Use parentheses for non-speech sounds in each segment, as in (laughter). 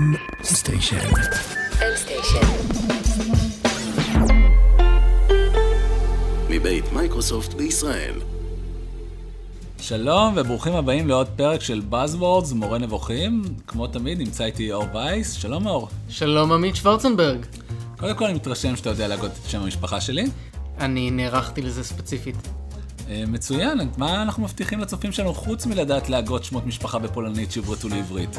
M Station. מבית מייקרוסופט בישראל. שלום וברוכים הבאים לעוד פרק של Buzzwords, מורה נבוכים. כמו תמיד נמצא איתי אור וייס. שלום אור. שלום עמית שוורצנברג. קודם כל אני מתרשם שאתה יודע להגות את שם המשפחה שלי. אני נערכתי לזה ספציפית. אה, מצוין, מה אנחנו מבטיחים לצופים שלנו חוץ מלדעת להגות שמות משפחה בפולנית שעברתו לעברית?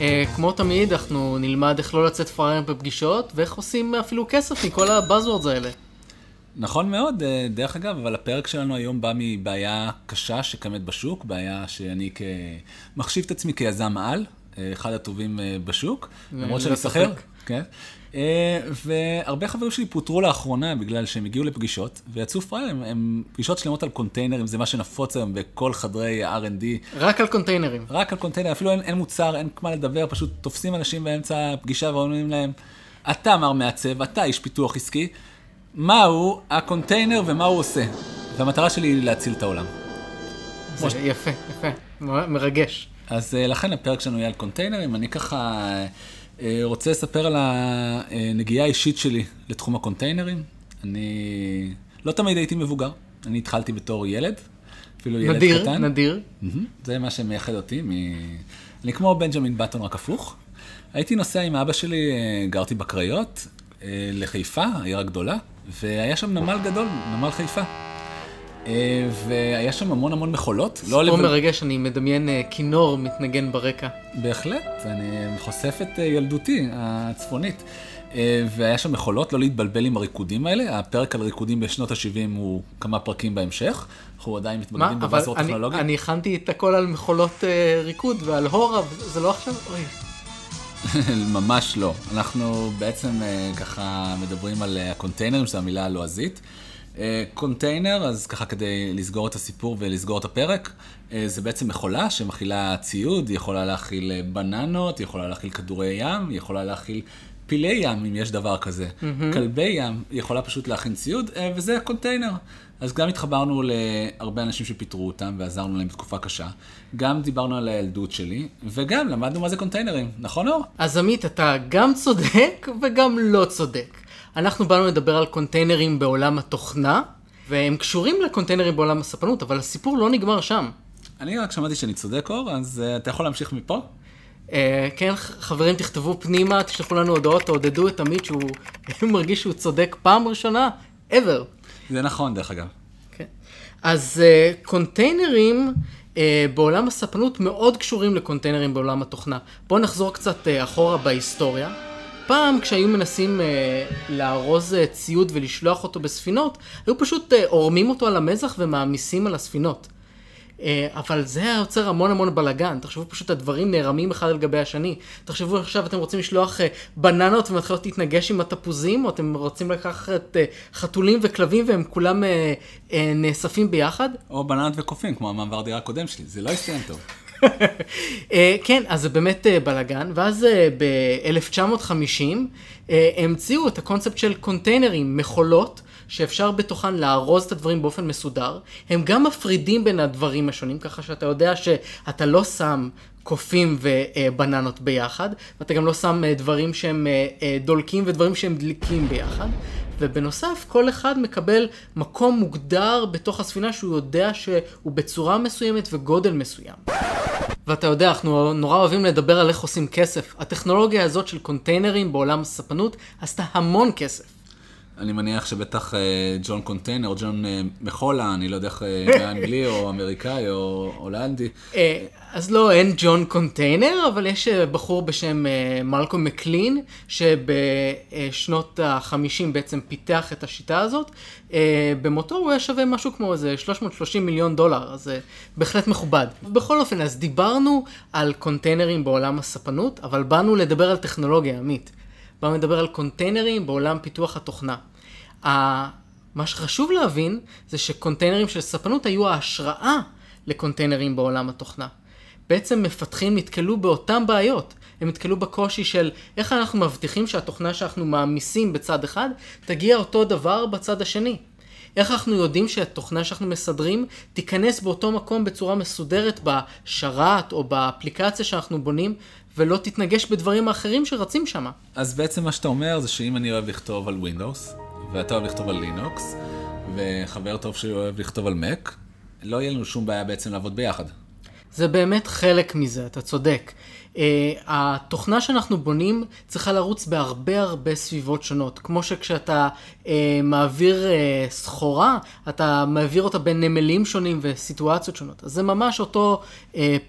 אה, כמו תמיד, אנחנו נלמד איך לא לצאת פראייר בפגישות, ואיך עושים אפילו כסף מכל הבאזוורדס האלה. נכון מאוד, אה, דרך אגב, אבל הפרק שלנו היום בא מבעיה קשה שקיימת בשוק, בעיה שאני. מחשיב את עצמי כיזם על, אחד הטובים בשוק, למרות שאני שכיר. כן. אה, והרבה חברים שלי פוטרו לאחרונה בגלל שהם הגיעו לפגישות, ויצאו פראיירים, הם פגישות שלמות על קונטיינרים, זה מה שנפוץ היום בכל חדרי ה-R&D. רק על קונטיינרים. רק על קונטיינר, אפילו אין, אין מוצר, אין מה לדבר, פשוט תופסים אנשים באמצע הפגישה ואומרים להם, אתה מר מעצב, אתה איש פיתוח עסקי, מהו הקונטיינר ומה הוא עושה. והמטרה שלי היא להציל את העולם. זה יפה, יפה. מ- מרגש. אז אה, לכן הפרק שלנו יהיה על קונטיינרים, אני ככה אה, רוצה לספר על הנגיעה האישית שלי לתחום הקונטיינרים. אני לא תמיד הייתי מבוגר, אני התחלתי בתור ילד, אפילו ילד נדיר, קטן. נדיר. מהמם. זה מה שמייחד אותי. מ... אני כמו בנג'מין באטון, רק הפוך. הייתי נוסע עם אבא שלי, אה, גרתי בקריות, אה, לחיפה, העיר הגדולה, והיה שם נמל גדול, נמל חיפה. אה, והיה שם המון המון מכולות. לא סיפור לבד- מרגש, אני מדמיין אה, כינור מתנגן ברקע. בהחלט, אני חושף את אה, ילדותי הצפונית. והיה שם מכולות, לא להתבלבל עם הריקודים האלה. הפרק על ריקודים בשנות ה-70 הוא כמה פרקים בהמשך. אנחנו עדיין? מתמקדים בבאזור טכנולוגי. אני הכנתי את הכל על מכולות ריקוד ועל הורה, זה לא עכשיו? אוי. (laughs) ממש לא. אנחנו בעצם ככה מדברים על הקונטיינרים, שזו המילה הלועזית. אה, קונטיינר, אז ככה כדי לסגור את הסיפור ולסגור את הפרק, אה, זה בעצם מכולה שמכילה ציוד, היא יכולה להכיל אה, בננות, היא יכולה להכיל כדורי ים, היא יכולה להכיל פילי ים, אם יש דבר כזה. כלבי ים, היא יכולה פשוט להכין ציוד, וזה הקונטיינר. אז גם התחברנו להרבה אנשים שפיטרו אותם ועזרנו להם בתקופה קשה. גם דיברנו על הילדות שלי, וגם למדנו מה זה קונטיינרים, נכון אור? אז עמית, אתה גם צודק וגם לא צודק. אנחנו באנו לדבר על קונטיינרים בעולם התוכנה, והם קשורים לקונטיינרים בעולם הספנות, אבל הסיפור לא נגמר שם. אני רק שמעתי שאני צודק אור, אז אה, אתה יכול להמשיך מפה? אה, כן, חברים, תכתבו פנימה, תשלחו לנו הודעות, תעודדו את עמית שהוא (laughs) מרגיש שהוא צודק פעם ראשונה, ever. זה נכון דרך אגב. כן. אז אה, קונטיינרים אה, בעולם הספנות מאוד קשורים לקונטיינרים בעולם התוכנה. בואו נחזור קצת אה, אחורה בהיסטוריה. פעם כשהיו מנסים אה, לארוז אה, ציוד ולשלוח אותו בספינות, היו פשוט אה, עורמים אותו על המזח ומעמיסים על הספינות. אה, אבל זה היה יוצר המון המון בלאגן, תחשבו פשוט הדברים נערמים אחד על גבי השני. תחשבו עכשיו אתם רוצים לשלוח אה, בננות ומתחילות להתנגש עם התפוזים, או אתם רוצים לקחת אה, חתולים וכלבים והם כולם אה, אה, נאספים ביחד. או בננות וקופים, כמו המעבר דירה הקודם שלי, זה לא הסתיים טוב. אה, כן, אז זה באמת אה, בלאגן, ואז ב-1950 המציאו את הקונספט של קונטיינרים, מכולות. שאפשר בתוכן לארוז את הדברים באופן מסודר, הם גם מפרידים בין הדברים השונים, ככה שאתה יודע שאתה לא שם קופים ובננות ביחד, ואתה גם לא שם אה, דברים שהם אה, אה, דולקים ודברים שהם דליקים ביחד. ובנוסף, כל אחד מקבל מקום מוגדר בתוך הספינה שהוא יודע שהוא בצורה מסוימת וגודל מסוים. ואתה יודע, אנחנו נורא אוהבים לדבר על איך עושים כסף. הטכנולוגיה הזאת של קונטיינרים בעולם הספנות עשתה המון כסף. אני מניח שבטח אה, ג'ון קונטיינר, ג'ון אה, מחולה, אני לא יודע איך, אה, (laughs) אנגלי או אמריקאי או הולנדי. אז לא, אין ג'ון קונטיינר, אבל יש אה, בחור בשם אה, מלקום מקלין, שבשנות ה-50 בעצם פיתח את השיטה הזאת. אה, במותו הוא היה שווה משהו כמו איזה 330 מיליון דולר, אז בהחלט מכובד. בכל אופן, אז דיברנו על קונטיינרים בעולם הספנות, אבל באנו לדבר על טכנולוגיה, עמית. באנו לדבר על קונטיינרים בעולם פיתוח התוכנה. מה שחשוב להבין זה שקונטיינרים של ספנות היו ההשראה לקונטיינרים בעולם התוכנה. בעצם מפתחים נתקלו באותן בעיות. הם נתקלו בקושי של איך אנחנו מבטיחים שהתוכנה שאנחנו מעמיסים בצד אחד תגיע אותו דבר בצד השני. איך אנחנו יודעים שהתוכנה שאנחנו מסדרים תיכנס באותו מקום בצורה מסודרת בשרת או באפליקציה שאנחנו בונים, ולא תתנגש בדברים האחרים שרצים שם. אז בעצם מה שאתה אומר זה שאם אני אוהב לכתוב על Windows, ואתה אוהב לכתוב על Linux, וחבר טוב שלי אוהב לכתוב על Mac, לא יהיה לנו שום בעיה בעצם לעבוד ביחד. זה באמת חלק מזה, אתה צודק. Uh, התוכנה שאנחנו בונים צריכה לרוץ בהרבה הרבה סביבות שונות. כמו שכשאתה uh, מעביר uh, סחורה, אתה מעביר אותה בין נמלים שונים וסיטואציות שונות. אז זה ממש אותו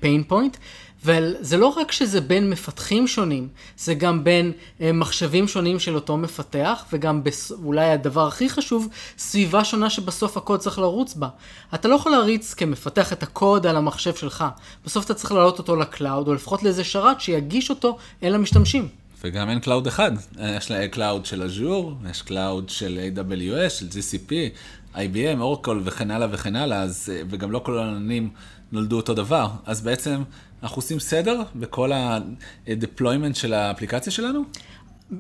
pain point. וזה לא רק שזה בין מפתחים שונים, זה גם בין אה, מחשבים שונים של אותו מפתח, וגם בס... אולי הדבר הכי חשוב, סביבה שונה שבסוף הקוד צריך לרוץ בה. אתה לא יכול להריץ כמפתח את הקוד על המחשב שלך. בסוף אתה צריך להעלות אותו ל cloud, או לפחות לאיזה שרת שיגיש אותו אל המשתמשים. וגם אין cloud אחד, יש לה cloud של Azure, יש cloud של AWS, של GCP, IBM, Oracle וכן הלאה וכן הלאה, אז, אה, וגם לא כל העננים נולדו אותו דבר. אז בעצם אנחנו עושים סדר בכל ה-deployment של האפליקציה שלנו?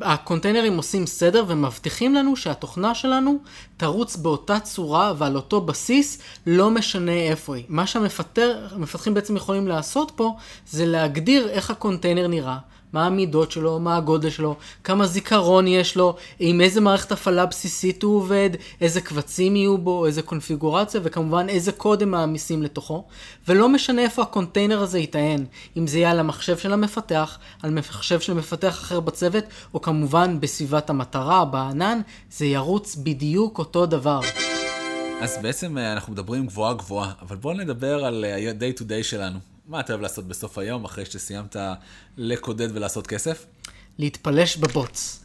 הקונטיינרים עושים סדר ומבטיחים לנו שהתוכנה שלנו תרוץ באותה צורה ועל אותו בסיס, לא משנה איפה היא. מה שהמפתחים בעצם יכולים לעשות פה, זה להגדיר איך הקונטיינר נראה, מה המידות שלו, מה הגודל שלו, כמה זיכרון יש לו, עם איזה מערכת הפעלה בסיסית הוא עובד, איזה קבצים יהיו בו, איזה קונפיגורציה, וכמובן איזה קוד הם מעמיסים לתוכו. ולא משנה איפה הקונטיינר הזה יטען, אם זה יהיה על המחשב של המפתח, על מחשב של מפתח אחר בצוות, או כמובן בסביבת המטרה, בענן, זה ירוץ בדיוק אותו דבר. אז בעצם אה, אנחנו מדברים גבוהה גבוהה, אבל בואו נדבר על ה-day to day שלנו. מה אתה אוהב לעשות בסוף היום, אחרי שסיימת לקודד ולעשות כסף? להתפלש בבוץ.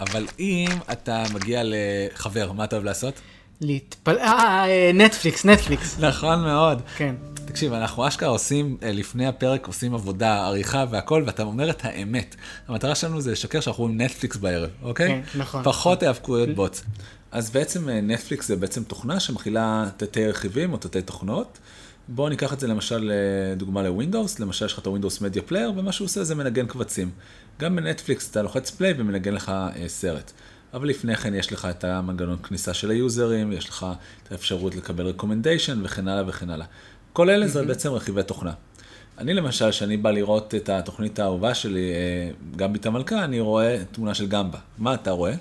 אבל אם אתה מגיע לחבר, מה אתה אוהב לעשות? להתפל... אה, אה, נטפליקס, נטפליקס. נכון מאוד. כן. תקשיב, אנחנו אשכרה עושים, אה, לפני הפרק עושים עבודה, עריכה והכל, ואתה אומר את האמת. המטרה שלנו זה לשקר שאנחנו רואים נטפליקס בערב, אוקיי? כן, נכון. פחות היאבקויות בוץ. אז בעצם נטפליקס זה בעצם תוכנה שמכילה תתי רכיבים או תתי תוכנות. בואו ניקח את זה למשל אה, דוגמה ל Windows, למשל יש לך את ה Windows Media Player, ומה שהוא עושה זה מנגן קבצים. גם בנטפליקס אתה לוחץ פליי ומנגן לך אה, סרט. אבל לפני כן יש לך את המנגנון כניסה של היוזרים, יש לך את האפשרות לקבל recommendation וכן הלאה וכן הלאה. כל אלה זה בעצם רכיבי תוכנה. אני למשל, כשאני בא לראות את התוכנית האהובה שלי, אה, גמבית המלכה, אני רואה תמונה של גמבה. מה אתה רואה?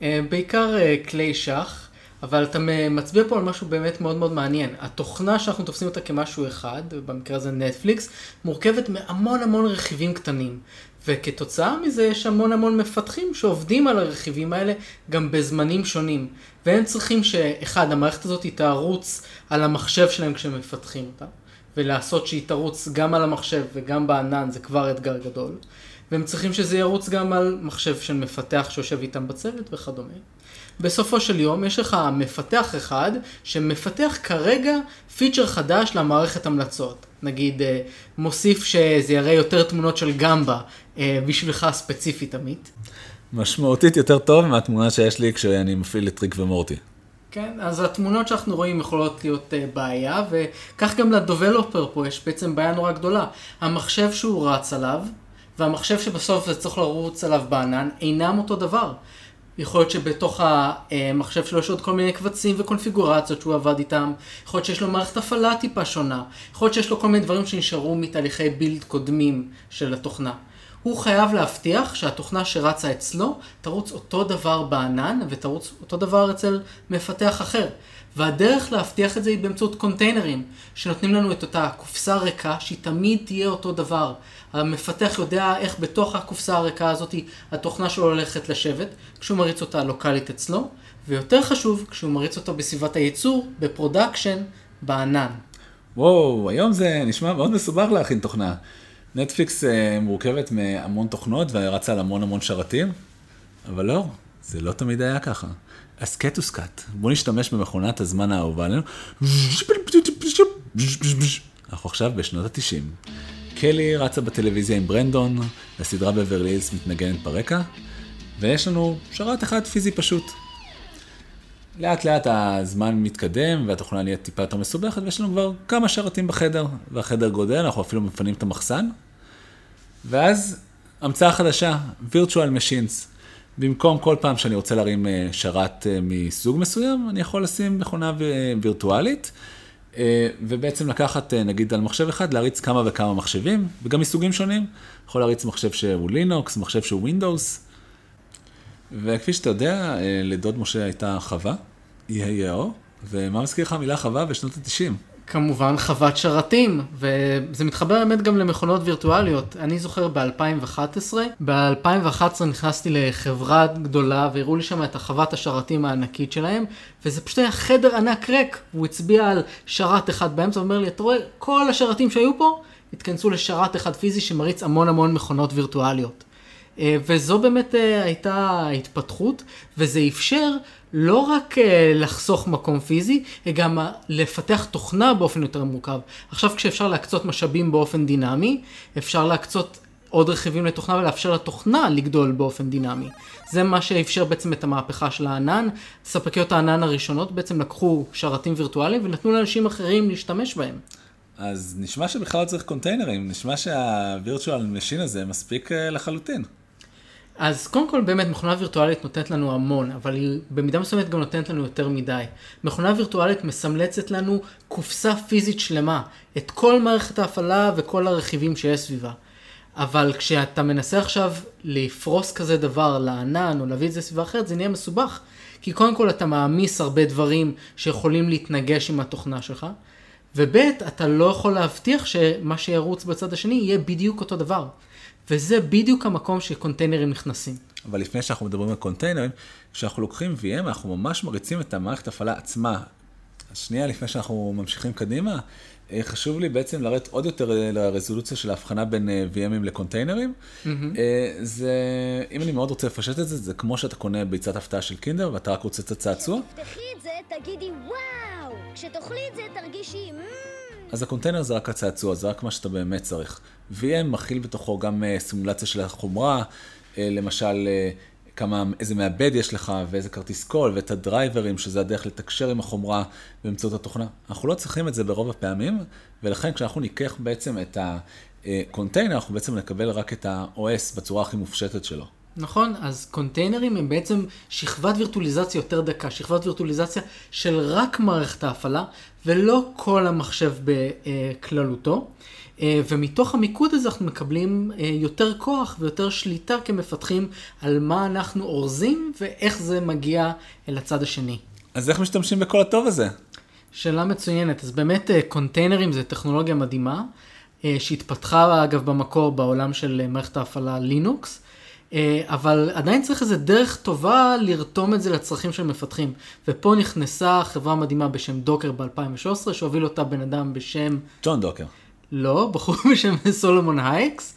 בעיקר כלי שח. אבל אתה מצביע פה על משהו באמת מאוד מאוד מעניין. התוכנה שאנחנו תופסים אותה כמשהו אחד, במקרה הזה נטפליקס, מורכבת מהמון המון רכיבים קטנים. וכתוצאה מזה יש המון המון מפתחים שעובדים על הרכיבים האלה גם בזמנים שונים. והם צריכים שאחד, המערכת הזאת תרוץ על המחשב שלהם כשהם מפתחים אותה. ולעשות שהיא תרוץ גם על המחשב וגם בענן זה כבר אתגר גדול. והם צריכים שזה ירוץ גם על מחשב של מפתח שיושב איתם בצוות וכדומה. בסופו של יום יש לך מפתח אחד שמפתח כרגע feature חדש למערכת המלצות. נגיד אה, מוסיף שזה יראה יותר תמונות של גמבה אה, בשבילך ספציפית עמית. משמעותית יותר טוב מהתמונה שיש לי כשאני מפעיל את ריק ומורטי. כן, אז התמונות שאנחנו רואים יכולות להיות uh, בעיה, וכך גם ל developer פה יש בעצם בעיה נורא גדולה. המחשב שהוא רץ עליו, והמחשב שבסוף זה צריך לרוץ עליו בענן, אינם אותו דבר. יכול להיות שבתוך המחשב שלו יש עוד כל מיני קבצים וקונפיגורציות שהוא עבד איתם, יכול להיות שיש לו מערכת הפעלה טיפה שונה, יכול להיות שיש לו כל מיני דברים שנשארו מתהליכי בילד קודמים של התוכנה. הוא חייב להבטיח שהתוכנה שרצה אצלו תרוץ אותו דבר בענן ותרוץ אותו דבר אצל מפתח אחר. והדרך להבטיח את זה היא באמצעות קונטיינרים, שנותנים לנו את אותה קופסה ריקה שהיא תמיד תהיה אותו דבר. המפתח יודע איך בתוך הקופסה הריקה הזאת התוכנה שלו הולכת לשבת, כשהוא מריץ אותה לוקאלית אצלו, ויותר חשוב, כשהוא מריץ אותו בסביבת הייצור, ב production, בענן. וואו, היום זה נשמע מאוד מסובך להכין תוכנה. נטפליקס אה, מורכבת מהמון תוכנות ורצה על המון המון שרתים, אבל לא, זה לא תמיד היה ככה. הסכת וסקת, בואו נשתמש במכונת הזמן האהובה עלינו. אנחנו עכשיו בשנות התשעים. קלי רצה בטלוויזיה עם ברנדון, הסדרה בברלי מתנגנת ברקע, ויש לנו שרת אחד פיזי פשוט. לאט לאט הזמן מתקדם והתוכנה נהיית טיפה יותר מסובכת ויש לנו כבר כמה שרתים בחדר, והחדר גודל, אנחנו אפילו מפנים את המחסן. ואז המצאה חדשה, virtual machines. במקום כל פעם שאני רוצה להרים אה, שרת אה, מסוג מסוים, אני יכול לשים מכונה וירטואלית. אה, ובעצם לקחת, נגיד, על מחשב אחד, להריץ כמה וכמה מחשבים, וגם מסוגים שונים. יכול להריץ מחשב שהוא לינוקס, מחשב שהוא ווינדוס. וכפי שאתה יודע, לדוד משה הייתה חווה, EAO, ומה מזכיר לך המילה חווה בשנות ה-90? כמובן חוות שרתים, וזה מתחבר באמת גם למכונות וירטואליות. אני זוכר ב-2011, ב-2011 נכנסתי לחברה גדולה והראו לי שם את החוות השרתים הענקית שלהם, וזה פשוט היה חדר ענק ריק. הוא הצביע על שרת אחד באמצע ואומר לי, אתה רואה, כל השרתים שהיו פה התכנסו לשרת אחד פיזי שמריץ המון המון מכונות וירטואליות. אה, וזו באמת אה, הייתה ההתפתחות, וזה אפשר לא רק אה, לחסוך מקום פיזי, גם לפתח תוכנה באופן יותר מורכב. עכשיו כשאפשר להקצות משאבים באופן דינמי, אפשר להקצות עוד רכיבים לתוכנה ולאפשר לתוכנה לגדול באופן דינמי. זה מה שאפשר בעצם את המהפכה של הענן. ספקיות הענן הראשונות בעצם לקחו שרתים וירטואליים ונתנו לאנשים אחרים להשתמש בהם. אז נשמע שבכלל לא צריך קונטיינרים, נשמע שה virtual machine הזה מספיק לחלוטין. אז קודם כל באמת מכונה וירטואלית נותנת לנו המון, אבל היא במידה מסוימת גם נותנת לנו יותר מדי. מכונה וירטואלית מסמלצת לנו קופסה פיזית שלמה, את כל מערכת ההפעלה וכל הרכיבים שיש סביבה. אבל כשאתה מנסה עכשיו לפרוס כזה דבר לענן או להביא את זה לסביבה אחרת, זה נהיה מסובך. כי קודם כל אתה מעמיס הרבה דברים שיכולים להתנגש עם התוכנה שלך, וב' אתה לא יכול להבטיח שמה שירוץ בצד השני יהיה בדיוק אותו דבר. וזה בדיוק המקום שקונטיינרים נכנסים. אבל לפני שאנחנו מדברים על קונטיינרים, כשאנחנו לוקחים VM, אנחנו ממש מריצים את המערכת הפעלה עצמה. שנייה לפני שאנחנו ממשיכים קדימה, אה, חשוב לי בעצם לרדת עוד יותר אה, לרזולוציה של ההבחנה בין אה, VMים לקונטיינרים. Mm-hmm. זה, אם אני מאוד רוצה לפשט את זה, זה כמו שאתה קונה ביצת הפתעה של קינדר ואתה רק רוצה את הצעצוע. כשתפתחי את זה, תגידי וואו! כשתאכלי את זה, תרגישי אז הקונטיינר זה רק הצעצוע, זה רק מה שאתה באמת צריך. VM מכיל בתוכו גם uh, סימולציה של החומרה, uh, למשל uh, כמה, איזה מעבד יש לך ואיזה כרטיס קול ואת הדרייברים, שזה הדרך לתקשר עם החומרה באמצעות התוכנה. אנחנו לא צריכים את זה ברוב הפעמים, ולכן כשאנחנו ניקח בעצם את הקונטיינר, אנחנו בעצם נקבל רק את ה-OS בצורה הכי מופשטת שלו. נכון, אז קונטיינרים הם בעצם שכבת וירטואליזציה יותר דקה, שכבת וירטואליזציה של רק מערכת ההפעלה, ולא כל המחשב בכללותו. אה, ומתוך המיקוד הזה אנחנו מקבלים אה, יותר כוח ויותר שליטה כמפתחים על מה אנחנו אורזים ואיך זה מגיע אל הצד השני. אז איך משתמשים בכל הטוב הזה? שאלה מצוינת. אז באמת אה, קונטיינרים זה טכנולוגיה מדהימה, שהתפתחה אגב במקור בעולם של מערכת ההפעלה לינוקס. אבל עדיין צריך איזה דרך טובה לרתום את זה לצרכים של מפתחים. ופה נכנסה חברה מדהימה בשם Docker ב-2013, שהוביל אותה בן אדם בשם... ג'ון דוקר. לא, בחור (laughs) בשם סולומון הייקס.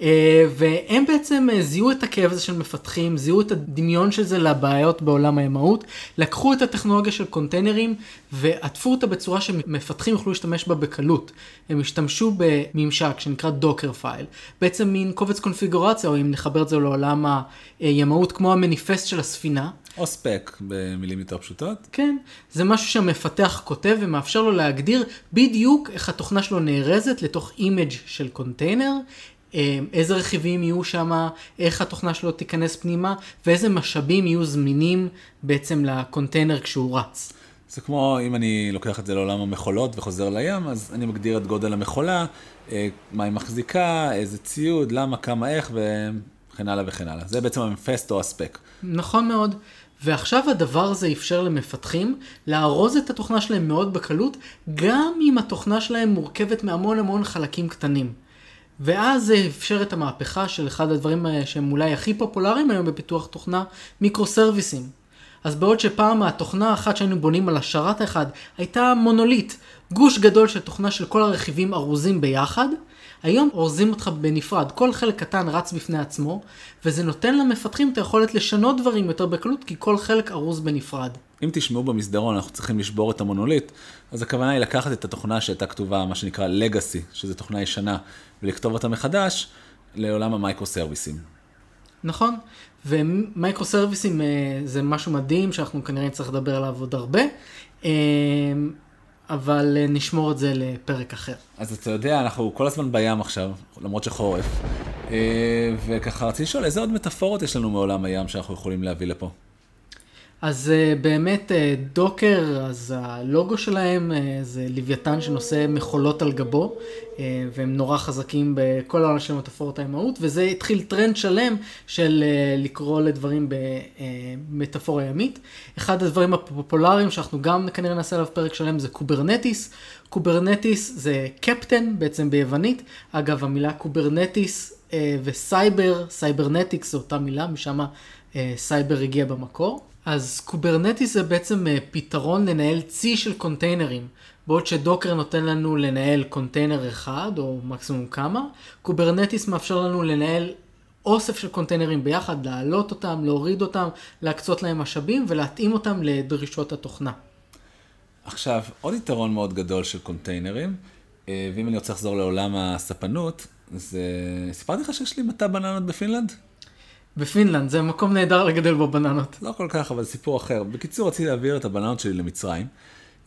אה, והם בעצם אה, זיהו את הכאב הזה של מפתחים, זיהו את הדמיון של זה לבעיות בעולם הימאות, לקחו את הטכנולוגיה של קונטיינרים ועטפו אותה בצורה שמפתחים יוכלו להשתמש בה בקלות. הם השתמשו בממשק שנקרא Dockerfile, בעצם מין קובץ קונפיגורציה, או אם נחבר את זה לעולם הימאות, כמו המניפסט של הספינה. או spec במילים יותר פשוטות. כן, זה משהו שהמפתח כותב ומאפשר לו להגדיר בדיוק איך התוכנה שלו נארזת לתוך image של קונטיינר, איזה רכיבים יהיו שם, איך התוכנה שלו תיכנס פנימה, ואיזה משאבים יהיו זמינים בעצם לקונטיינר כשהוא רץ. זה כמו אם אני לוקח את זה לעולם המכולות וחוזר לים, אז אני מגדיר את גודל המכולה, אה, מה היא מחזיקה, איזה ציוד, למה, כמה, איך, וכן הלאה וכן הלאה. זה בעצם המפסט או הספק. נכון מאוד. ועכשיו הדבר הזה אפשר למפתחים לארוז את התוכנה שלהם מאוד בקלות, גם אם התוכנה שלהם מורכבת מהמון המון חלקים קטנים. ואז זה אפשר את המהפכה של אחד הדברים שהם אולי הכי פופולריים היום בפיתוח תוכנה, מיקרו סרוויסים. אז בעוד שפעם התוכנה האחת שהיינו בונים על השרת האחד הייתה מונוליט, גוש גדול של תוכנה של כל הרכיבים ארוזים ביחד, היום אורזים אותך בנפרד, כל חלק קטן רץ בפני עצמו, וזה נותן למפתחים את היכולת לשנות דברים יותר בקלות, כי כל חלק ארוז בנפרד. אם תשמעו במסדרון, אנחנו צריכים לשבור את המונוליט, אז הכוונה היא לקחת את התוכנה שהייתה כתובה, מה שנקרא Legacy, שזו תוכנה ישנה, ולכתוב אותה מחדש לעולם המייקרו סרוויסים. נכון, ומייקרו סרוויסים אה, זה משהו מדהים שאנחנו כנראה נצטרך לדבר עליו עוד הרבה. אה, אבל אה, נשמור את זה לפרק אחר. אז אתה יודע, אנחנו כל הזמן בים עכשיו, למרות שחורף, וככה רציתי לשאול, איזה עוד מטאפורות יש לנו מעולם הים שאנחנו יכולים להביא לפה? אז uh, באמת uh, Docker, אז הלוגו שלהם uh, זה לוויתן שנושא מכולות על גבו, והם נורא חזקים בכל העולם של מטאפורות הימאות, וזה התחיל טרנד שלם של לקרוא לדברים במטאפורה ימית. אחד הדברים הפופולריים שאנחנו גם כנראה נעשה עליו פרק שלם זה Kubernetes. Kubernetes זה קפטן בעצם ביוונית. אגב, המילה Kubernetes וסייבר, cybernetics זו אותה מילה, משם סייבר הגיע במקור. אז Kubernetes זה בעצם uh, פתרון לנהל צי של קונטיינרים. בעוד ש Docker נותן לנו לנהל קונטיינר אחד, או מקסימום כמה, Kubernetes מאפשר לנו לנהל אוסף של קונטיינרים ביחד, להעלות אותם, להוריד אותם, להקצות להם משאבים ולהתאים אותם לדרישות התוכנה. עכשיו, עוד יתרון מאוד גדול של קונטיינרים, אה, ואם אני רוצה לחזור לעולם הספנות, זה... סיפרתי לך שיש לי מטע בננות בפינלנד? בפינלנד, זה מקום נהדר לגדל בו בננות. לא כל כך, אבל סיפור אחר. בקיצור, רציתי להעביר את הבננות שלי למצרים,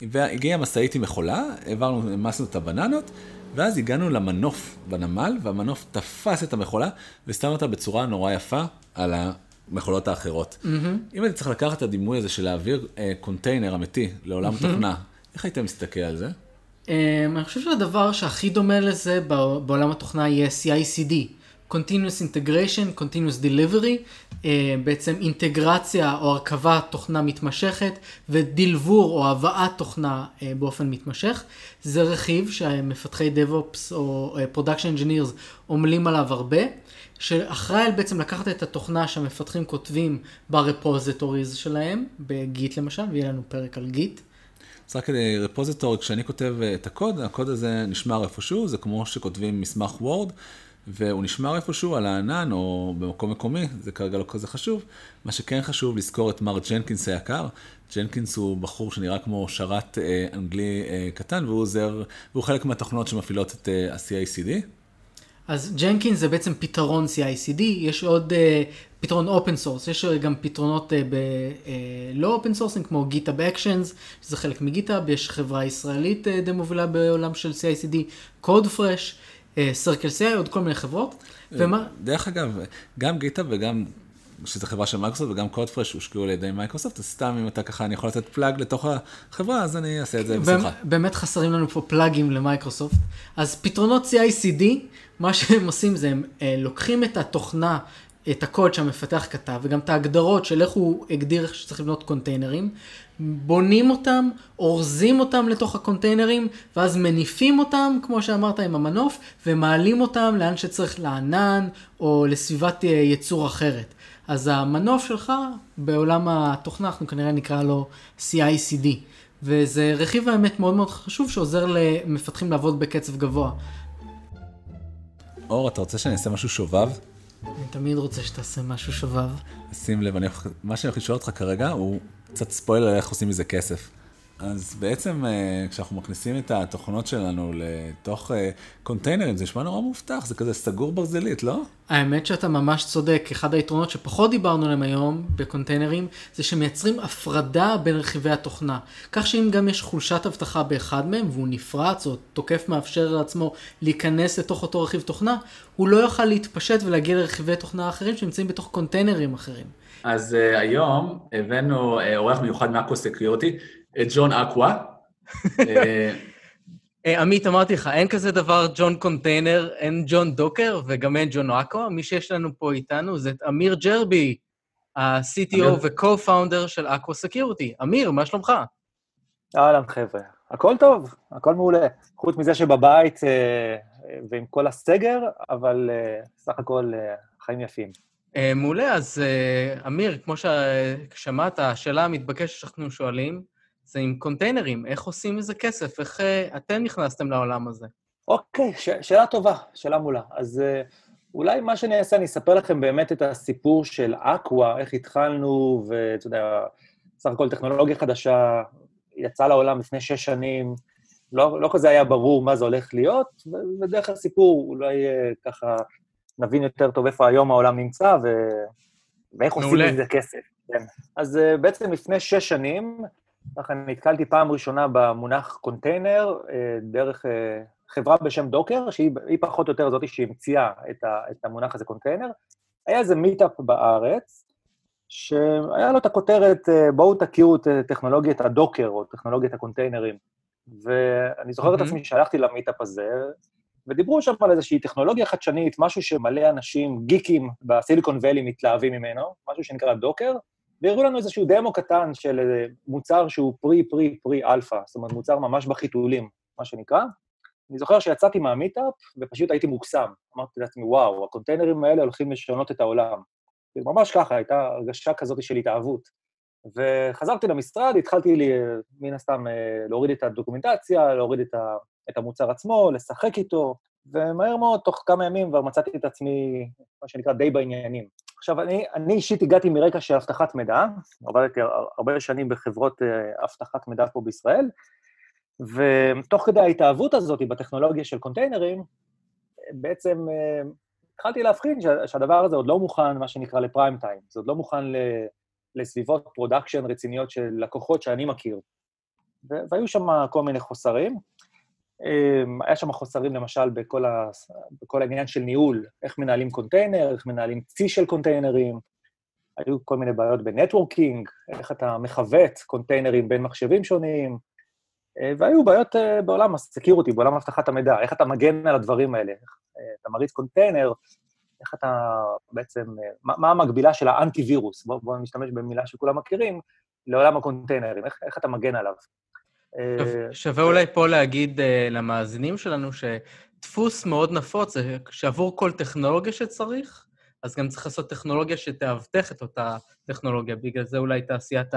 והגיעה משאית עם מכולה, העברנו, העמסנו את הבננות, ואז הגענו למנוף בנמל, והמנוף תפס את המכולה, ושם אותה בצורה נורא יפה על המכולות האחרות. Mm-hmm. אם הייתי צריך לקחת את הדימוי הזה של להעביר אה, קונטיינר אמיתי לעולם mm-hmm. תוכנה, איך היית מסתכל על זה? Um, אני חושב שהדבר שהכי דומה לזה בעולם התוכנה יהיה CICD. Continuous Integration, Continuous Delivery, uh, בעצם אינטגרציה או הרכבת תוכנה מתמשכת ודלבור או הבאת תוכנה uh, באופן מתמשך. זה רכיב שמפתחי DevOps או uh, Production Engineers עמלים עליו הרבה, שאחראי בעצם לקחת את התוכנה שהמפתחים כותבים ברפוזיטוריז שלהם, בגיט למשל, ויהיה לנו פרק על גיט. אז רק כדי repository, כשאני כותב את הקוד, הקוד הזה נשמר איפשהו, זה כמו שכותבים מסמך Word. והוא נשמר איפשהו על הענן או במקום מקומי, זה כרגע לא כזה חשוב. מה שכן חשוב לזכור את מר Jenkins היקר. Jenkins הוא בחור שנראה כמו שרת אה, אנגלי אה, קטן, והוא עוזר, והוא חלק מהתוכנות שמפעילות את אה, ה-CICD. אז Jenkins זה בעצם פתרון CICD, יש עוד אה, פתרון open source, יש גם פתרונות אה, בלא open source ים כמו GitHub Actions, שזה חלק מ GitHub, יש חברה ישראלית אה, די מובילה בעולם של CICD, CodeFresh. CircleCI, עוד כל מיני חברות. ומה... דרך אגב, גם GitHub וגם, שזו חברה של מייקרוסופט וגם CodeFresh הושקעו על ידי מייקרוסופט, אז סתם אם אתה ככה, אני יכול לתת plug לתוך החברה, אז אני אעשה את זה בשמחה. באמת חסרים לנו פה plug ים למייקרוסופט. אז פתרונות CI/CD, מה שהם עושים זה הם אה, לוקחים את התוכנה את הקוד שהמפתח כתב, וגם את ההגדרות של איך הוא הגדיר שצריך לבנות קונטיינרים, בונים אותם, אורזים אותם לתוך הקונטיינרים, ואז מניפים אותם, כמו שאמרת, עם המנוף, ומעלים אותם לאן שצריך לענן, או לסביבת ייצור אחרת. אז המנוף שלך, בעולם התוכנה, אנחנו כנראה נקרא לו CI/CD. וזה רכיב האמת מאוד מאוד חשוב שעוזר למפתחים לעבוד בקצב גבוה. אור, אתה רוצה שאני אעשה משהו שובב? אני תמיד רוצה שתעשה משהו שובב. שים לב, אני, מה שאני הולך לשאול אותך כרגע הוא קצת ספוילר איך עושים מזה כסף. אז בעצם אה, כשאנחנו מכניסים את התוכנות שלנו לתוך אה, קונטיינרים, זה נשמע נורא מובטח, זה כזה סגור ברזלית, לא? האמת שאתה ממש צודק, אחד היתרונות שפחות דיברנו עליהם היום בקונטיינרים, זה שמייצרים הפרדה בין רכיבי התוכנה. כך שאם גם יש חולשת אבטחה באחד מהם, והוא נפרץ, או תוקף מאפשר לעצמו להיכנס לתוך אותו רכיב תוכנה, הוא לא יוכל להתפשט ולהגיע לרכיבי תוכנה אחרים שנמצאים בתוך קונטיינרים אחרים. אז אה, היום הבאנו אה, אורח מיוחד מ Aqua Security, את ג'ון אקווה. אה, עמית, אמרתי לך, אין כזה דבר ג'ון קונטיינר, אין ג'ון דוקר וגם אין ג'ון אקווה. מי שיש לנו פה איתנו זה אמיר ג'רבי, ה-CTO ו-co-founder של Aqua Security. אמיר, מה שלומך? אהלן, חבר'ה. הכל טוב, הכל מעולה. חוץ מזה שבבית ועם כל הסגר, אבל סך הכל חיים יפים. Uh, מעולה, אז uh, אמיר, כמו ששמעת, השאלה המתבקשת שאנחנו שואלים, זה עם קונטיינרים, איך עושים מזה כסף? איך uh, אתם נכנסתם לעולם הזה? אוקיי, okay, ש- שאלה טובה, שאלה מולה. אז uh, אולי מה שאני אעשה, אני אספר לכם באמת את הסיפור של אקווה, איך התחלנו, ואתה יודע, סך הכל טכנולוגיה חדשה, יצאה לעולם לפני שש שנים, לא, לא כזה היה ברור מה זה הולך להיות, ודרך הסיפור אולי אה, ככה נבין יותר טוב איפה היום העולם נמצא ו... ואיך עושים מזה כסף. כן. אז אה, בעצם לפני שש שנים, ככה נתקלתי פעם ראשונה במונח קונטיינר, אה, דרך אה, חברה בשם דוקר, שהיא פחות או יותר זאתי שהמציאה את, ה, את המונח הזה קונטיינר. היה איזה מיטאפ בארץ, שהיה לו את הכותרת, אה, בואו תכירו את אה, טכנולוגיית הדוקר, או טכנולוגיית הקונטיינרים. ואני זוכר את מהמם. עצמי שהלכתי למיטאפ הזה, ודיברו שם על איזושהי טכנולוגיה חדשנית, משהו שמלא אנשים, גיקים בסיליקון ואלי מתלהבים ממנו, משהו שנקרא דוקר, והראו לנו איזשהו דמו קטן של מוצר שהוא pre, pre, pre alpha, זאת אומרת, מוצר ממש בחיתולים, מה שנקרא. אני זוכר שיצאתי מהמיטאפ, ופשוט הייתי מוקסם. אמרתי לעצמי, וואו, הקונטיינרים האלה הולכים לשנות את העולם. ממש ככה, הייתה הרגשה כזאת של התאהבות. וחזרתי למשרד, התחלתי לי, מן הסתם אה, להוריד את הדוקומנטציה, להוריד את, ה, את המוצר עצמו, לשחק איתו, ומהר מאוד, תוך כמה ימים כבר מצאתי את עצמי, מה שנקרא, די בעניינים. עכשיו, אני, אני אישית הגעתי מרקע של אבטחת מידע, עבדתי הר- הרבה שנים בחברות אה, אבטחת מידע פה בישראל, ותוך כדי ההתאהבות הזאת בטכנולוגיה של קונטיינרים, בעצם אה, התחלתי להבחין שה- שהדבר הזה עוד לא מוכן, מה שנקרא, ל prime time. זה עוד לא מוכן. לסביבות production רציניות של לקוחות שאני מכיר. והיו שם כל מיני חוסרים. אמ, היה שם חוסרים למשל בכל, ה... בכל העניין של ניהול, איך מנהלים קונטיינר, איך מנהלים צי של קונטיינרים, היו כל מיני בעיות ב networking, איך אתה מחווט קונטיינרים בין מחשבים שונים, אה, והיו בעיות אה, בעולם ה security, בעולם אבטחת המידע, איך אתה מגן על הדברים האלה, איך אה, אתה מריץ קונטיינר, איך אתה בעצם, מה, מה המקבילה של האנטי-וירוס, בואו בוא נשתמש במילה שכולם מכירים, לעולם הקונטיינרים, איך, איך אתה מגן עליו. אה, שווה- שווה אולי פה להגיד אה, למאזינים שלנו שדפוס מאוד נפוץ זה שעבור כל טכנולוגיה שצריך, אז גם צריך לעשות טכנולוגיה שתאבטח את אותה טכנולוגיה. בגלל זה אולי תעשיית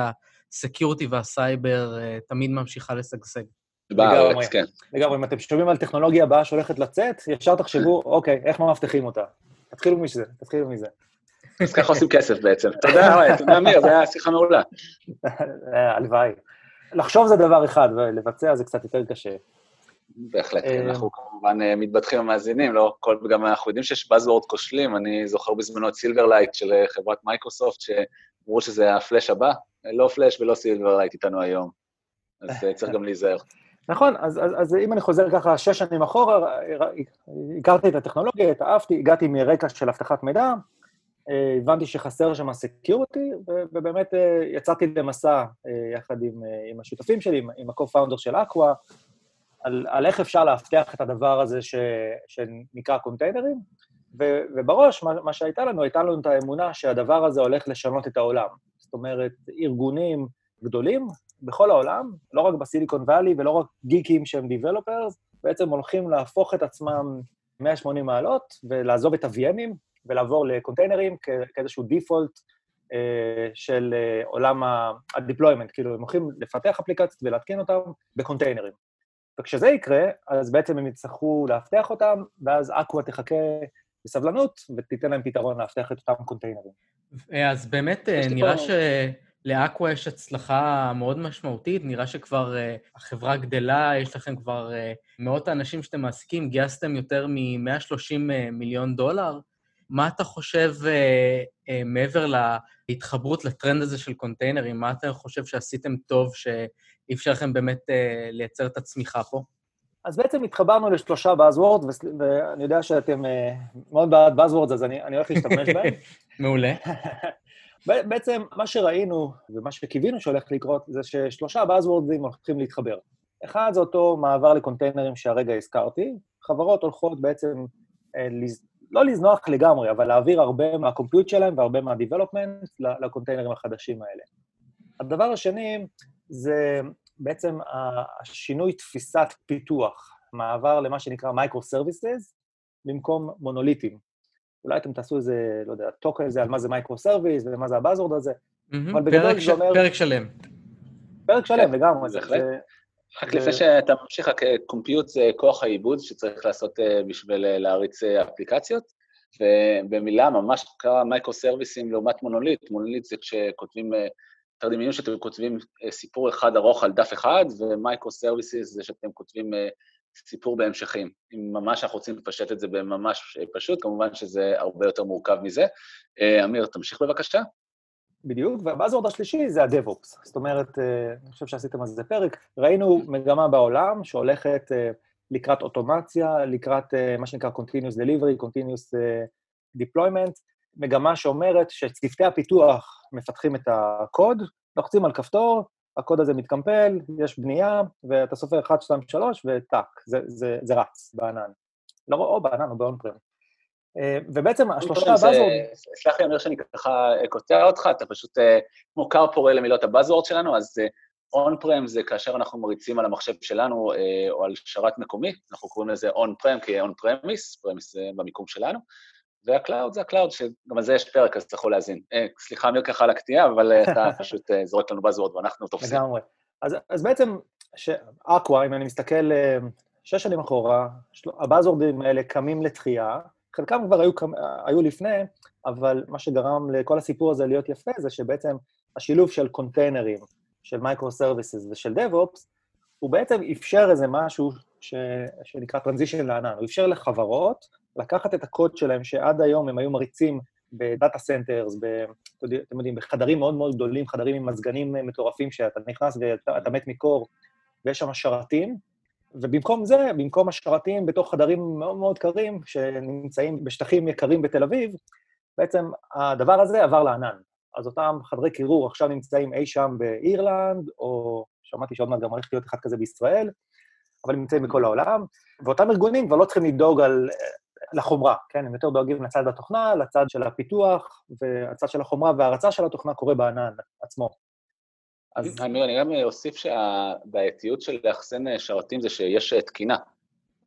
ה security והסייבר אה, תמיד ממשיכה לשגשג. בארץ, כן. לגמרי, אם אתם שומעים על טכנולוגיה הבאה שהולכת לצאת, ישר תחשבו, אוקיי, איך מאבטחים אותה? תתחילו מזה, תתחילו מזה. אז ככה עושים כסף בעצם. תודה, תודה, אמיר, זו הייתה שיחה מעולה. (laughs) אה, הלוואי. לחשוב זה דבר אחד, ולבצע זה קצת יותר קשה. בהחלט, אה, כן, אנחנו כמובן אה, מתבדחים במאזינים, לא כל, וגם אנחנו יודעים שיש Buzzword כושלים, אני זוכר בזמנו את סילברלייט של אה, חברת מייקרוסופט, שאמרו שזה הפלאש הבא, אה, לא פלאש ולא סילברלייט איתנו היום, אז אה, צריך גם להיזהר. (laughs) נכון, אז, אז, אז אם אני חוזר ככה שש שנים אחורה, הכרתי את הטכנולוגיה, התאהבתי, הגעתי מרקע של אבטחת מידע, אה, הבנתי שחסר שם security, ובאמת אה, יצאתי למסע אה, יחד עם, אה, עם השותפים שלי, עם, עם ה-co-founder של אקווה, על, על איך אפשר לאבטח את הדבר הזה ש, שנקרא קונטיינרים, ו, ובראש, מה, מה שהייתה לנו, הייתה לנו את האמונה שהדבר הזה הולך לשנות את העולם. זאת אומרת, ארגונים גדולים בכל העולם, לא רק בסיליקון וואלי ולא רק גיקים שהם Developers, בעצם הולכים להפוך את עצמם 180 מעלות ולעזוב את ה-VMים ולעבור לקונטיינרים כאיזשהו דיפולט אה, של אה, עולם ה-deployment, כאילו הם הולכים לפתח אפליקציות ולהתקין אותם בקונטיינרים. וכשזה יקרה, אז בעצם הם יצטרכו לאבטח אותם, ואז אקווה תחכה בסבלנות ותיתן להם פתרון לאבטח את אותם קונטיינרים. אז באמת נראה פה- שלאקווה יש הצלחה מאוד משמעותית, נראה שכבר אה, החברה גדלה, יש לכם כבר אה, מאות האנשים שאתם מעסיקים, גייסתם יותר מ-130 מיליון דולר. מה אתה חושב, אה, אה, מעבר להתחברות לטרנד הזה של קונטיינרים, מה אתה חושב שעשיתם טוב שאפשר לכם באמת אה, לייצר את הצמיחה פה? אז בעצם התחברנו לשלושה Buzzwords, ואני יודע שאתם אה, מאוד בעד Buzzwords, אז אני, אני הולך להשתמש בהם. (laughs) מעולה. (laughs) בעצם מה שראינו ומה שקיווינו שהולך לקרות זה ששלושה Buzzwords הולכים להתחבר. אחד זה אותו מעבר לקונטיינרים שהרגע הזכרתי, חברות הולכות בעצם, אה. לא לזנוח לגמרי, אבל להעביר הרבה מהקומפיוט שלהם והרבה מה-development לקונטיינרים החדשים האלה. הדבר השני זה בעצם השינוי תפיסת פיתוח, מעבר למה שנקרא microservices במקום מונוליטים. אולי אתם תעשו איזה, לא יודע, talk על זה, על מה זה microservice ומה זה ה buzzword הזה. מהמם. אבל בגדול זה אומר- פרק שלם. פרק שלם לגמרי. זה- בהחלט. זה- רק לפני שאתה ממשיך, compute זה כוח העיבוד שצריך לעשות אה, בשביל אה, להריץ אה, אפליקציות, ובמילה ממש קצרה microservice ים לעומת מונוליט. מונוליט זה כשכותבים, אה, יותר דמיינו שאתם כותבים אה, סיפור אחד ארוך על דף אחד, ו microservices זה שאתם כותבים אה, סיפור בהמשכים. אם ממש אנחנו רוצים לפשט את זה בממש אה, פשוט, כמובן שזה הרבה יותר מורכב מזה. אה, אמיר, תמשיך בבקשה. בדיוק, וה buzzword השלישי זה ה-DevOps. זאת אומרת, אה, אני חושב שעשיתם על זה פרק, ראינו מגמה בעולם שהולכת אה, לקראת אוטומציה, לקראת אה, מה שנקרא Continuous Delivery, Continuous Deployment, מגמה שאומרת שצוותי הפיתוח מפתחים את הקוד, לוחצים על כפתור, הקוד הזה מתקמפל, יש בנייה, ואתה סופר 1, 2, 3, וטאק, זה, זה, זה רץ בענן. לא, או בענן או ב on-prem. אה, ובעצם השלושה ה buzzword... סלח לי, אמיר, שאני ככה קוטע אותך, אתה פשוט אה, כמו כר פורה למילות ה buzzword שלנו, אז on-prem זה כאשר אנחנו מריצים על המחשב שלנו או על שרת מקומי, אנחנו קוראים לזה on-prem כי on-premise, premise זה במיקום שלנו, וה cloud זה ה cloud, שגם על זה יש פרק, אז יכול להאזין. אה, סליחה, אמיר, ככה על הקטיעה, אבל אה, אתה (laughs) פשוט אה, זורק לנו buzzword ואנחנו תופסים. לגמרי. אז, אז בעצם, אקווה, אם אני מסתכל שש שנים אחורה, ה buzzword ים האלה קמים לתחייה, חלקם כבר היו, היו לפני, אבל מה שגרם לכל הסיפור הזה להיות יפה זה שבעצם השילוב של קונטיינרים, של microservices ושל DevOps, הוא בעצם אפשר איזה משהו ש... שנקרא transition לענן. הוא אפשר לחברות לקחת את הקוד שלהם, שעד היום הם היו מריצים ב data centers, ב, אתם יודעים, בחדרים מאוד מאוד גדולים, חדרים עם מזגנים מטורפים, שאתה נכנס ואתה מת מקור, ויש שם שרתים, ובמקום זה, במקום השרתים בתוך חדרים מאוד מאוד קרים, שנמצאים בשטחים יקרים בתל אביב, בעצם הדבר הזה עבר לענן. אז אותם חדרי קירור עכשיו נמצאים אי שם באירלנד, או שמעתי שעוד מעט גם הולך להיות אחד כזה בישראל, אבל נמצאים בכל העולם, ואותם ארגונים כבר לא צריכים לדאוג על לחומרה, כן? הם יותר דואגים לצד התוכנה, לצד של הפיתוח, והצד של החומרה וההרצה של התוכנה קורה בענן עצמו. אז... אמיר, אני גם אוסיף שהבעייתיות של לאחסן שרתים זה שיש תקינה.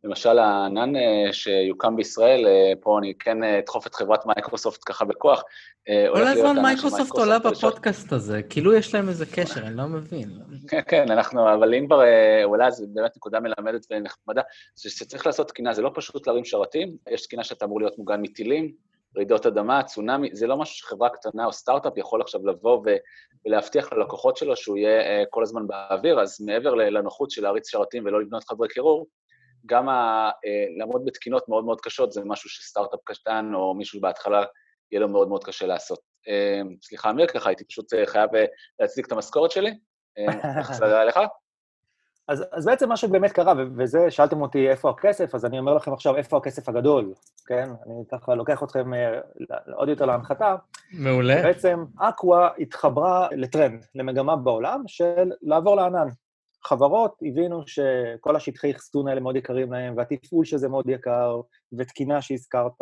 למשל, הענן אה, שיוקם בישראל, אה, פה אני כן אה, אדחוף את חברת מייקרוסופט ככה בכוח. כל הזמן מייקרוסופט עולה בפודקאסט הזה, כאילו יש להם איזה קשר, אני לא מבין. כן, כן, אנחנו, אבל אם כבר אולי זו באמת נקודה מלמדת ונחמדה, שצריך לעשות תקינה, זה לא פשוט להרים שרתים, יש תקינה שאתה אמור להיות מוגן מטילים, רעידות אדמה, צונאמי, זה לא משהו שחברה קטנה או סטארט-אפ יכול עכשיו לבוא ולהבטיח ללקוחות שלו שהוא יהיה כל הזמן באוויר, אז מעבר לנוחות של להריץ שרתים ולא לבנות חדרי קירור, גם ה, אה, לעמוד בתקינות מאוד מאוד קשות זה משהו שסטארט-אפ קטן או מישהו בהתחלה יהיה לו מאוד מאוד קשה לעשות. אה, סליחה, אמיר, ככה הייתי פשוט אה, חייב להצדיק את המשכורת שלי. איך זה היה לך? אז, אז בעצם מה שבאמת קרה, וזה, שאלתם אותי איפה הכסף, אז אני אומר לכם עכשיו איפה הכסף הגדול, כן? אני ככה לוקח אתכם עוד יותר להנחתה. מעולה. בעצם אקווה התחברה לטרנד, למגמה בעולם של לעבור לענן. חברות הבינו שכל השטחי אחסון האלה מאוד יקרים להם, והתפעול שזה מאוד יקר, ותקינה שהזכרת,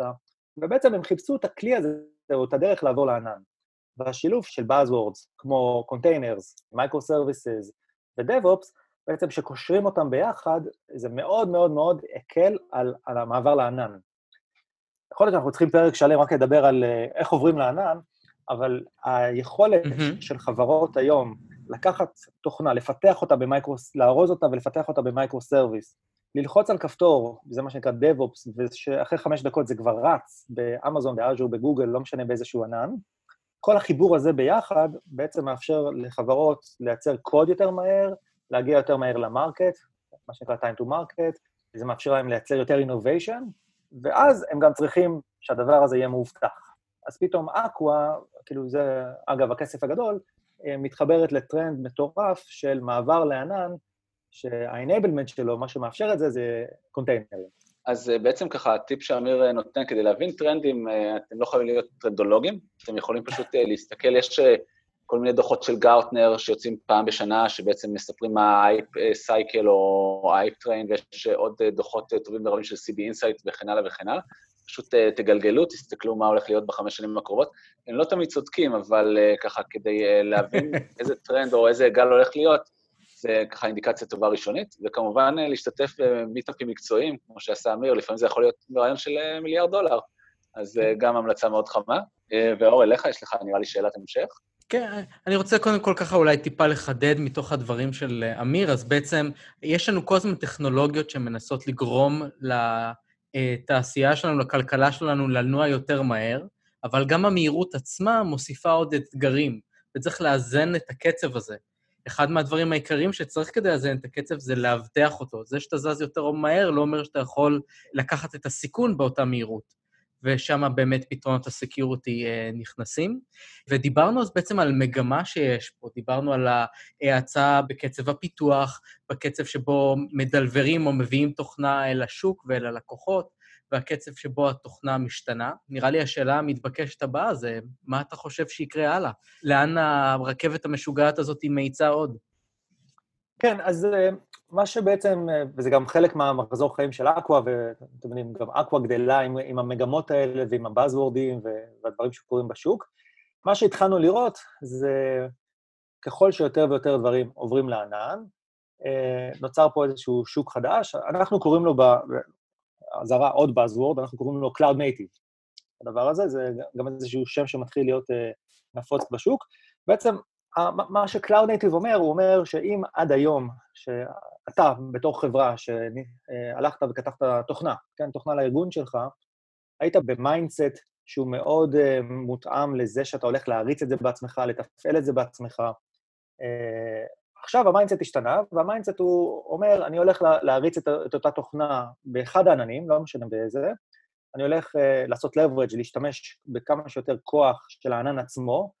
ובעצם הם חיפשו את הכלי הזה, או את הדרך לעבור לענן. והשילוב של Buzzwords, כמו Containers, Microservices ו-DevOps, בעצם שקושרים אותם ביחד, זה מאוד מאוד מאוד הקל על, על המעבר לענן. יכול להיות שאנחנו צריכים פרק שלם רק לדבר על אה, איך עוברים לענן, אבל היכולת mm-hmm. של חברות היום לקחת תוכנה, לפתח אותה ב micros, לארוז אותה ולפתח אותה ב micro-service, ללחוץ על כפתור, זה מה שנקרא DevOps, ושאחרי חמש דקות זה כבר רץ באמזון, באז'ור, בגוגל, לא משנה באיזשהו ענן. כל החיבור הזה ביחד בעצם מאפשר לחברות לייצר קוד יותר מהר, להגיע יותר מהר ל market, מה שנקרא time to market, זה מאפשר להם לייצר יותר innovation, ואז הם גם צריכים שהדבר הזה יהיה מאובטח. אז פתאום אקווה, כאילו זה, אגב, הכסף הגדול, אה, מתחברת לטרנד מטורף של מעבר לענן, שה-enablement שלו, מה שמאפשר את זה, זה קונטיינרים. אז אה, בעצם ככה, הטיפ שאמיר אה, נותן, כדי להבין טרנדים, אתם לא חייבים להיות טרנדולוגים, אתם יכולים פשוט להסתכל, יש כל מיני דוחות של גארטנר שיוצאים פעם בשנה, שבעצם מספרים מה ה hype cycle או ה hype train, ויש עוד דוחות טובים ורבים של CB Insights וכן הלאה וכן הלאה. פשוט תגלגלו, תסתכלו מה הולך להיות בחמש שנים הקרובות. הם לא תמיד צודקים, אבל ככה, כדי להבין (laughs) איזה טרנד או איזה גל הולך להיות, זה ככה אינדיקציה טובה ראשונית, וכמובן להשתתף במיטאפים מקצועיים, כמו שעשה אמיר, לפעמים זה יכול להיות ברעיון של מיליארד דולר, אז uh, גם המלצה מאוד חמה. Uh, ואור, אליך יש לך, נראה לי, שאלת המשך. כן, אני רוצה קודם כל ככה אולי טיפה לחדד מתוך הדברים של אמיר, אז בעצם יש לנו כל הזמן טכנולוגיות שמנסות לגרום. לתעשייה שלנו, לכלכלה שלנו, לנוע יותר מהר, אבל גם המהירות עצמה מוסיפה עוד אתגרים, וצריך לאזן את הקצב הזה. אחד מהדברים העיקריים שצריך כדי לאזן את הקצב זה לאבטח אותו. זה שאתה זז יותר מהר לא אומר שאתה יכול לקחת את הסיכון באותה מהירות. ושם באמת פתרונות הסקיוריטי אה, נכנסים. ודיברנו אז בעצם על מגמה שיש פה, דיברנו על ההאצה בקצב הפיתוח, בקצב שבו מדלברים או מביאים תוכנה אל השוק ואל הלקוחות, והקצב שבו התוכנה משתנה. נראה לי השאלה המתבקשת הבאה זה, מה אתה חושב שיקרה הלאה? לאן הרכבת המשוגעת הזאת מאיצה עוד? כן, אז אה, מה שבעצם, אה, וזה גם חלק מהמחזור חיים של אקווה, ואתם יודעים, גם אקווה גדלה עם, עם המגמות האלה ועם הבאזוורדים והדברים שקורים בשוק. מה שהתחלנו לראות זה ככל שיותר ויותר דברים עוברים לענן, אה, נוצר פה איזשהו שוק חדש, אנחנו קוראים לו, באזהרה עוד Buzzword, אנחנו קוראים לו Cloud Native. הדבר הזה זה גם איזשהו שם שמתחיל להיות נפוץ בשוק. בעצם מה ש-Cloud Native אומר, הוא אומר שאם עד היום, שאתה בתור חברה שהלכת וכתבת תוכנה, כן, תוכנה לארגון שלך, היית ב mindset שהוא מאוד uh, מותאם לזה שאתה הולך להריץ את זה בעצמך, לתפעל את זה בעצמך. Uh, עכשיו ה mindset השתנה, וה mindset הוא אומר, אני הולך לה, להריץ את, את אותה תוכנה באחד העננים, לא משנה באיזה, אני הולך uh, לעשות leverage, להשתמש בכמה שיותר כוח של הענן עצמו,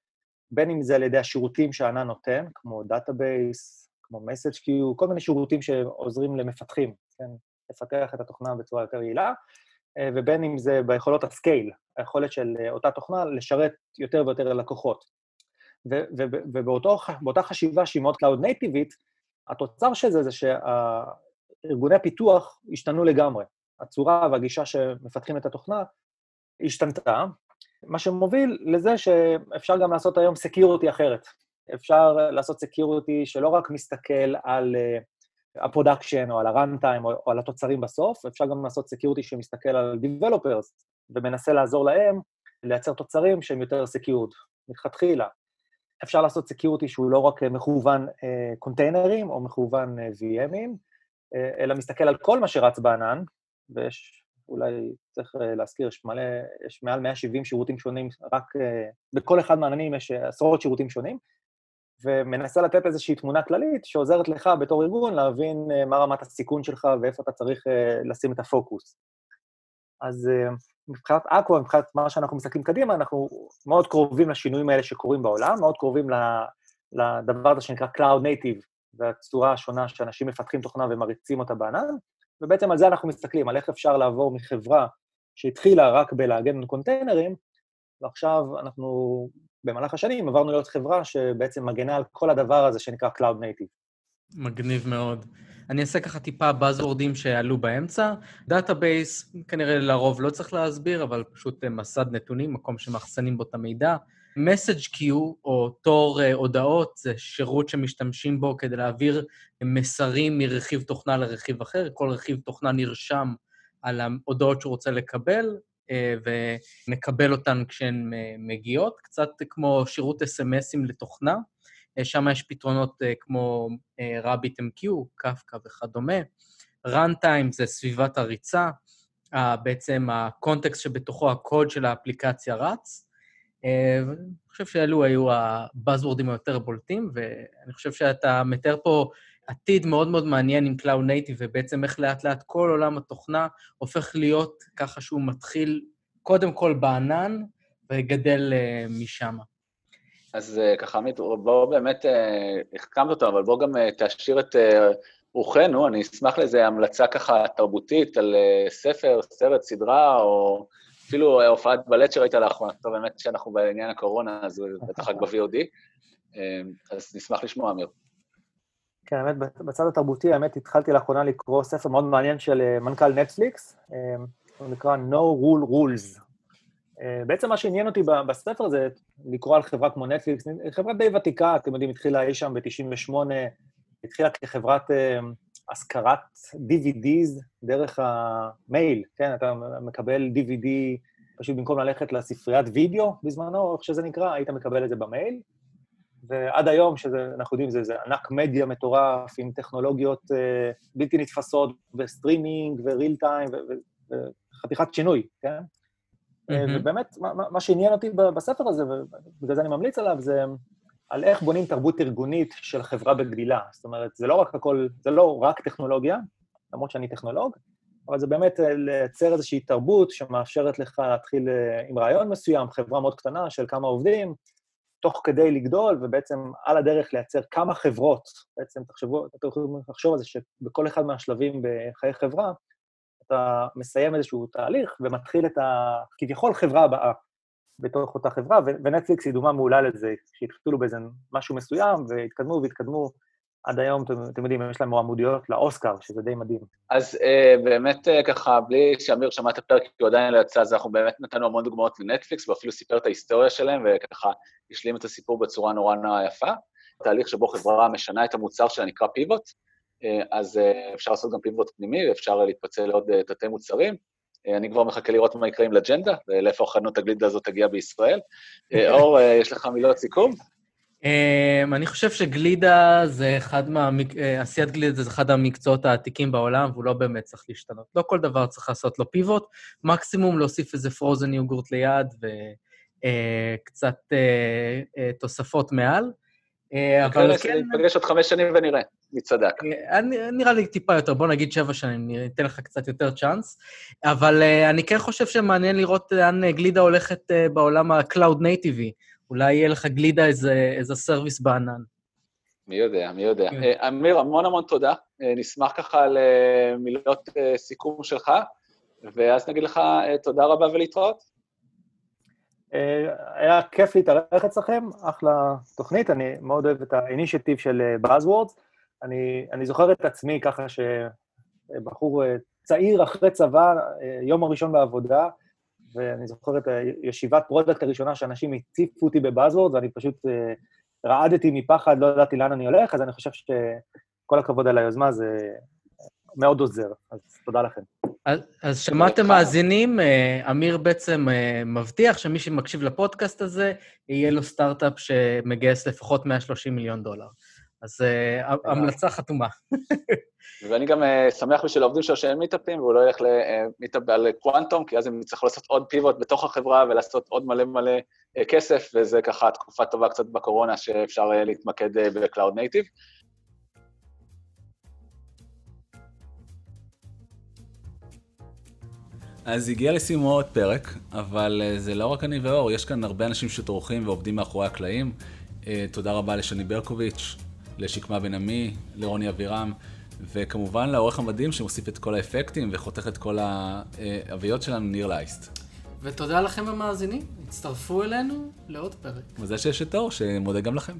בין אם זה על ידי השירותים שהענן נותן, כמו database, כמו MessageQ, כל מיני שירותים שעוזרים למפתחים, כן, לפתח את התוכנה בצורה יותר יעילה, אה, ובין אם זה ביכולות ה scale, היכולת של אה, אותה תוכנה לשרת יותר ויותר לקוחות. ובאותה חשיבה שהיא מאוד Cloud Native, התוצר של זה זה שארגוני הפיתוח השתנו לגמרי. הצורה והגישה שמפתחים את התוכנה השתנתה, מה שמוביל לזה שאפשר גם לעשות היום security אחרת. אפשר לעשות security שלא רק מסתכל על ה production או על ה runtime או, על התוצרים בסוף, אפשר גם לעשות security שמסתכל על Developers ומנסה לעזור להם לייצר תוצרים שהם יותר secured, מלכתחילה. אפשר לעשות security שהוא לא רק מכוון קונטיינרים או מכוון VM ים, אלא מסתכל על כל מה שרץ בענן, ויש אולי צריך אה, להזכיר, יש מלא, יש מעל 170 שירותים שונים, רק אה, בכל אחד מהעננים יש אה, עשרות שירותים שונים, ומנסה לתת איזושהי תמונה כללית שעוזרת לך בתור ארגון להבין מה רמת הסיכון שלך ואיפה אתה צריך לשים את הפוקוס. אז מבחינת אקו, מבחינת מה שאנחנו מסתכלים קדימה, אנחנו מאוד קרובים לשינויים האלה שקורים בעולם, מאוד קרובים לדבר הזה שנקרא Cloud Native, והצורה השונה שאנשים מפתחים תוכנה ומריצים אותה בענן, ובעצם על זה אנחנו מסתכלים, על איך אפשר לעבור מחברה שהתחילה רק בלהגן על קונטיינרים, ועכשיו אנחנו, במהלך השנים, עברנו להיות חברה שבעצם מגנה על כל הדבר הזה שנקרא Cloud Native. מגניב מאוד. אני אעשה ככה טיפה buzzword ים שעלו באמצע. database, כנראה לרוב לא צריך להסביר, אבל פשוט מסד נתונים, מקום שמאחסנים בו את המידע. message queue, או תור uh, הודעות, זה שירות שמשתמשים בו כדי להעביר מסרים מרכיב תוכנה לרכיב אחר. כל רכיב תוכנה נרשם על ההודעות שהוא רוצה לקבל, ומקבל אותן כשהן uh, מגיעות, קצת כמו שירות אס.אם.אסים לתוכנה. Uh, שם יש פתרונות כמו RabbitMQ, קפקא וכדומה. runtime זה סביבת הריצה, בעצם הקונטקסט שבתוכו הקוד של האפליקציה רץ. אה, אני חושב שאלו היו הבאזוורדים היותר בולטים, ואני חושב שאתה מתאר פה עתיד מאוד מאוד מעניין עם Cloud Native, ובעצם איך לאט לאט כל עולם התוכנה הופך להיות ככה שהוא מתחיל קודם כל בענן וגדל uh, משם. אז uh, ככה, עמית, בואו באמת, החכמת אותו, אבל בואו גם uh, תשאיר את רוחנו, אני אשמח לאיזו המלצה ככה תרבותית על ספר, סרט, סדרה, או אפילו הופעת בלט שראית לאחרונה, טוב, באמת שאנחנו בעניין הקורונה, אז בטח רק ב-VOD, אז נשמח לשמוע, אמיר. כן, האמת, בצד התרבותי, האמת, התחלתי לאחרונה לקרוא ספר מאוד מעניין של אה, מנכ"ל נטפליקס, אמ, הוא נקרא No Rule Rules. אה, בעצם מה שעניין אותי בספר זה לקרוא על חברה כמו נטפליקס, חברה די ותיקה, אתם יודעים, התחילה אי שם ב-98, התחילה כחברת השכרת DVDs דרך המייל, כן? אתה מקבל DVD, פשוט במקום ללכת לספריית וידאו בזמנו, איך שזה נקרא, היית מקבל את זה במייל. ועד היום, שאנחנו יודעים, זה, זה ענק מדיה מטורף עם טכנולוגיות uh, בלתי נתפסות, וסטרימינג, ו real time, וחתיכת שינוי, כן? Mm-hmm. ובאמת, מה, מה שעניין אותי בספר הזה, ובגלל זה אני ממליץ עליו, זה על איך בונים תרבות ארגונית של חברה בגדילה. זאת אומרת, זה לא רק הכל, זה לא רק טכנולוגיה, למרות שאני טכנולוג, אבל זה באמת אה, לייצר איזושהי תרבות שמאפשרת לך להתחיל אה, עם רעיון מסוים, חברה מאוד קטנה של כמה עובדים, תוך כדי לגדול, ובעצם על הדרך לייצר כמה חברות. בעצם תחשבו, אתם יכולים לחשוב על זה שבכל אחד מהשלבים בחיי חברה, אתה מסיים איזשהו תהליך ומתחיל את ה... כביכול חברה הבאה בתוך אותה חברה, ונטפליקס היא דוגמה מעולה לזה, שהתחילו באיזה משהו מסוים, והתקדמו והתקדמו. עד היום, אתם, אתם יודעים, יש להם מועמודיות לאוסקר, שזה די מדהים. אז אה, באמת אה, ככה, בלי שאמיר שמע את הפרק, כי הוא עדיין לא יצא, אז אנחנו באמת נתנו המון דוגמאות לנטפליקס, ואפילו סיפר את ההיסטוריה שלהם, וככה השלים את הסיפור בצורה נורא נורא יפה. תהליך שבו חברה משנה את המוצר שלה נקרא פיבוט, אה, אז אה, אפשר לעשות גם פיבוט פנימי, ואפשר להתפצל לעוד אה, תתי מוצרים. אה, אני כבר מחכה לראות מה יקרה עם לג'נדה, ולאיפה חנות הגלידה הזאת תגיע בישראל. אה, אור, אה, יש לך מילות סיכום? Um, אני חושב שגלידה זה אחד מה... אה, עשיית גלידה זה אחד המקצועות העתיקים בעולם, והוא לא באמת צריך להשתנות. לא כל דבר צריך לעשות לו פיבוט, מקסימום להוסיף איזה פרוזן יוגורט ליד וקצת uh, uh, uh, תוספות מעל. Uh, אבל כן... ניפגש עוד חמש שנים ונראה מי צדק. אה, נראה לי טיפה יותר, בוא נגיד שבע שנים, אני אתן לך קצת יותר צ'אנס. אבל uh, אני כן חושב שמעניין לראות לאן גלידה הולכת uh, בעולם ה-Cloud Native. אולי יהיה לך גלידה איזה, איזה service בענן. מי יודע, מי יודע. כן. אמיר, המון המון תודה. נשמח ככה למילות סיכום שלך, ואז נגיד לך תודה רבה ולהתראות. היה כיף להתארח אצלכם, אחלה תוכנית, אני מאוד אוהב את ה initiative של Buzzwords. אני, אני זוכר את עצמי ככה שבחור צעיר אחרי צבא, יום הראשון בעבודה, ואני זוכר את הישיבת product הראשונה שאנשים הציפו אותי ב buzzword, ואני פשוט רעדתי מפחד, לא ידעתי לאן אני הולך, אז אני חושב שכל הכבוד על היוזמה, זה מאוד עוזר, אז תודה לכם. אז, אז שמעתם מאזינים, אמיר בעצם מבטיח שמי שמקשיב לפודקאסט הזה, יהיה לו סטארט-אפ שמגייס לפחות 130 מיליון דולר. אז המלצה חתומה. (laughs) ואני גם שמח בשביל העובדים שלו שהם מיטאפים, והוא לא ילך למיטאפ על קוואנטום, כי אז הם יצטרכו לעשות עוד פיבוט בתוך החברה ולעשות עוד מלא מלא כסף, וזה ככה תקופה טובה קצת בקורונה שאפשר להתמקד ב-Cloud Native. אז הגיע לסיומו עוד פרק, אבל זה לא רק אני ואור, יש כאן הרבה אנשים שטורחים ועובדים מאחורי הקלעים. תודה רבה לשני ברקוביץ', לשקמה בן עמי, לרוני אבירם, וכמובן לעורך המדהים שמוסיף את כל האפקטים וחותך את כל האביות שלנו, ניר לייסט. ותודה לכם המאזינים, הצטרפו אלינו לעוד פרק. וזה שיש את אור, שמודה גם לכם.